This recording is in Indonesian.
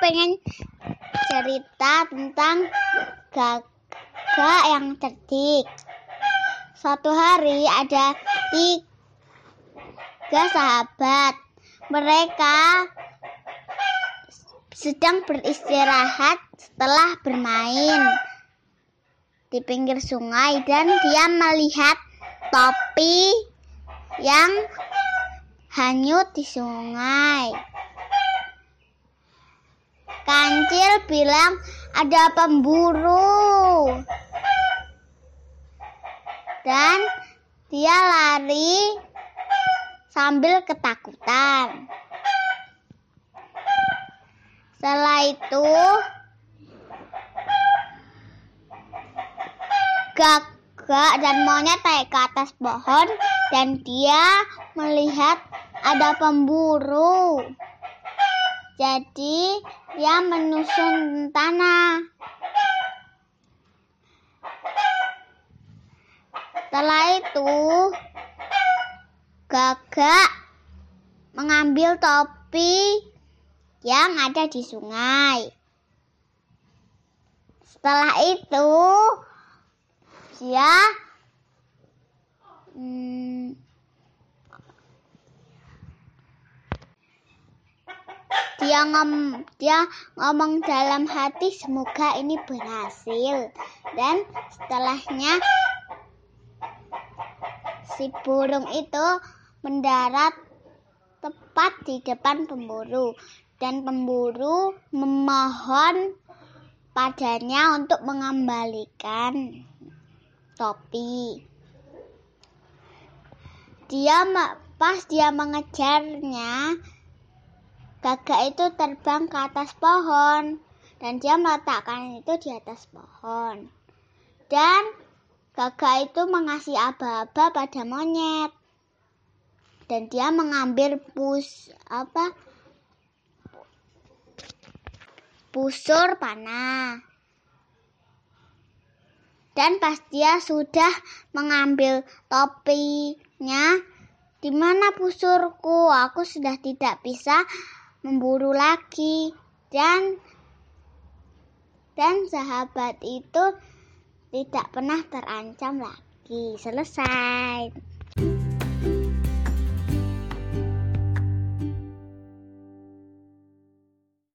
pengen cerita tentang gagak yang cerdik. Suatu hari ada tiga sahabat. Mereka sedang beristirahat setelah bermain di pinggir sungai dan dia melihat topi yang hanyut di sungai. Kancil bilang ada pemburu. Dan dia lari sambil ketakutan. Setelah itu gagak dan monyet naik ke atas pohon dan dia melihat ada pemburu. Jadi dia menyusun tanah. Setelah itu gagak mengambil topi yang ada di sungai. Setelah itu dia hmm, dia ngom dia ngomong dalam hati semoga ini berhasil dan setelahnya si burung itu mendarat tepat di depan pemburu dan pemburu memohon padanya untuk mengembalikan topi. Dia pas dia mengejarnya, gagak itu terbang ke atas pohon dan dia meletakkan itu di atas pohon. Dan gagak itu mengasih aba-aba pada monyet. Dan dia mengambil pus apa? Pusur panah. Dan pas dia sudah mengambil topinya, di mana pusurku? Aku sudah tidak bisa memburu lagi. Dan dan sahabat itu tidak pernah terancam lagi. Selesai.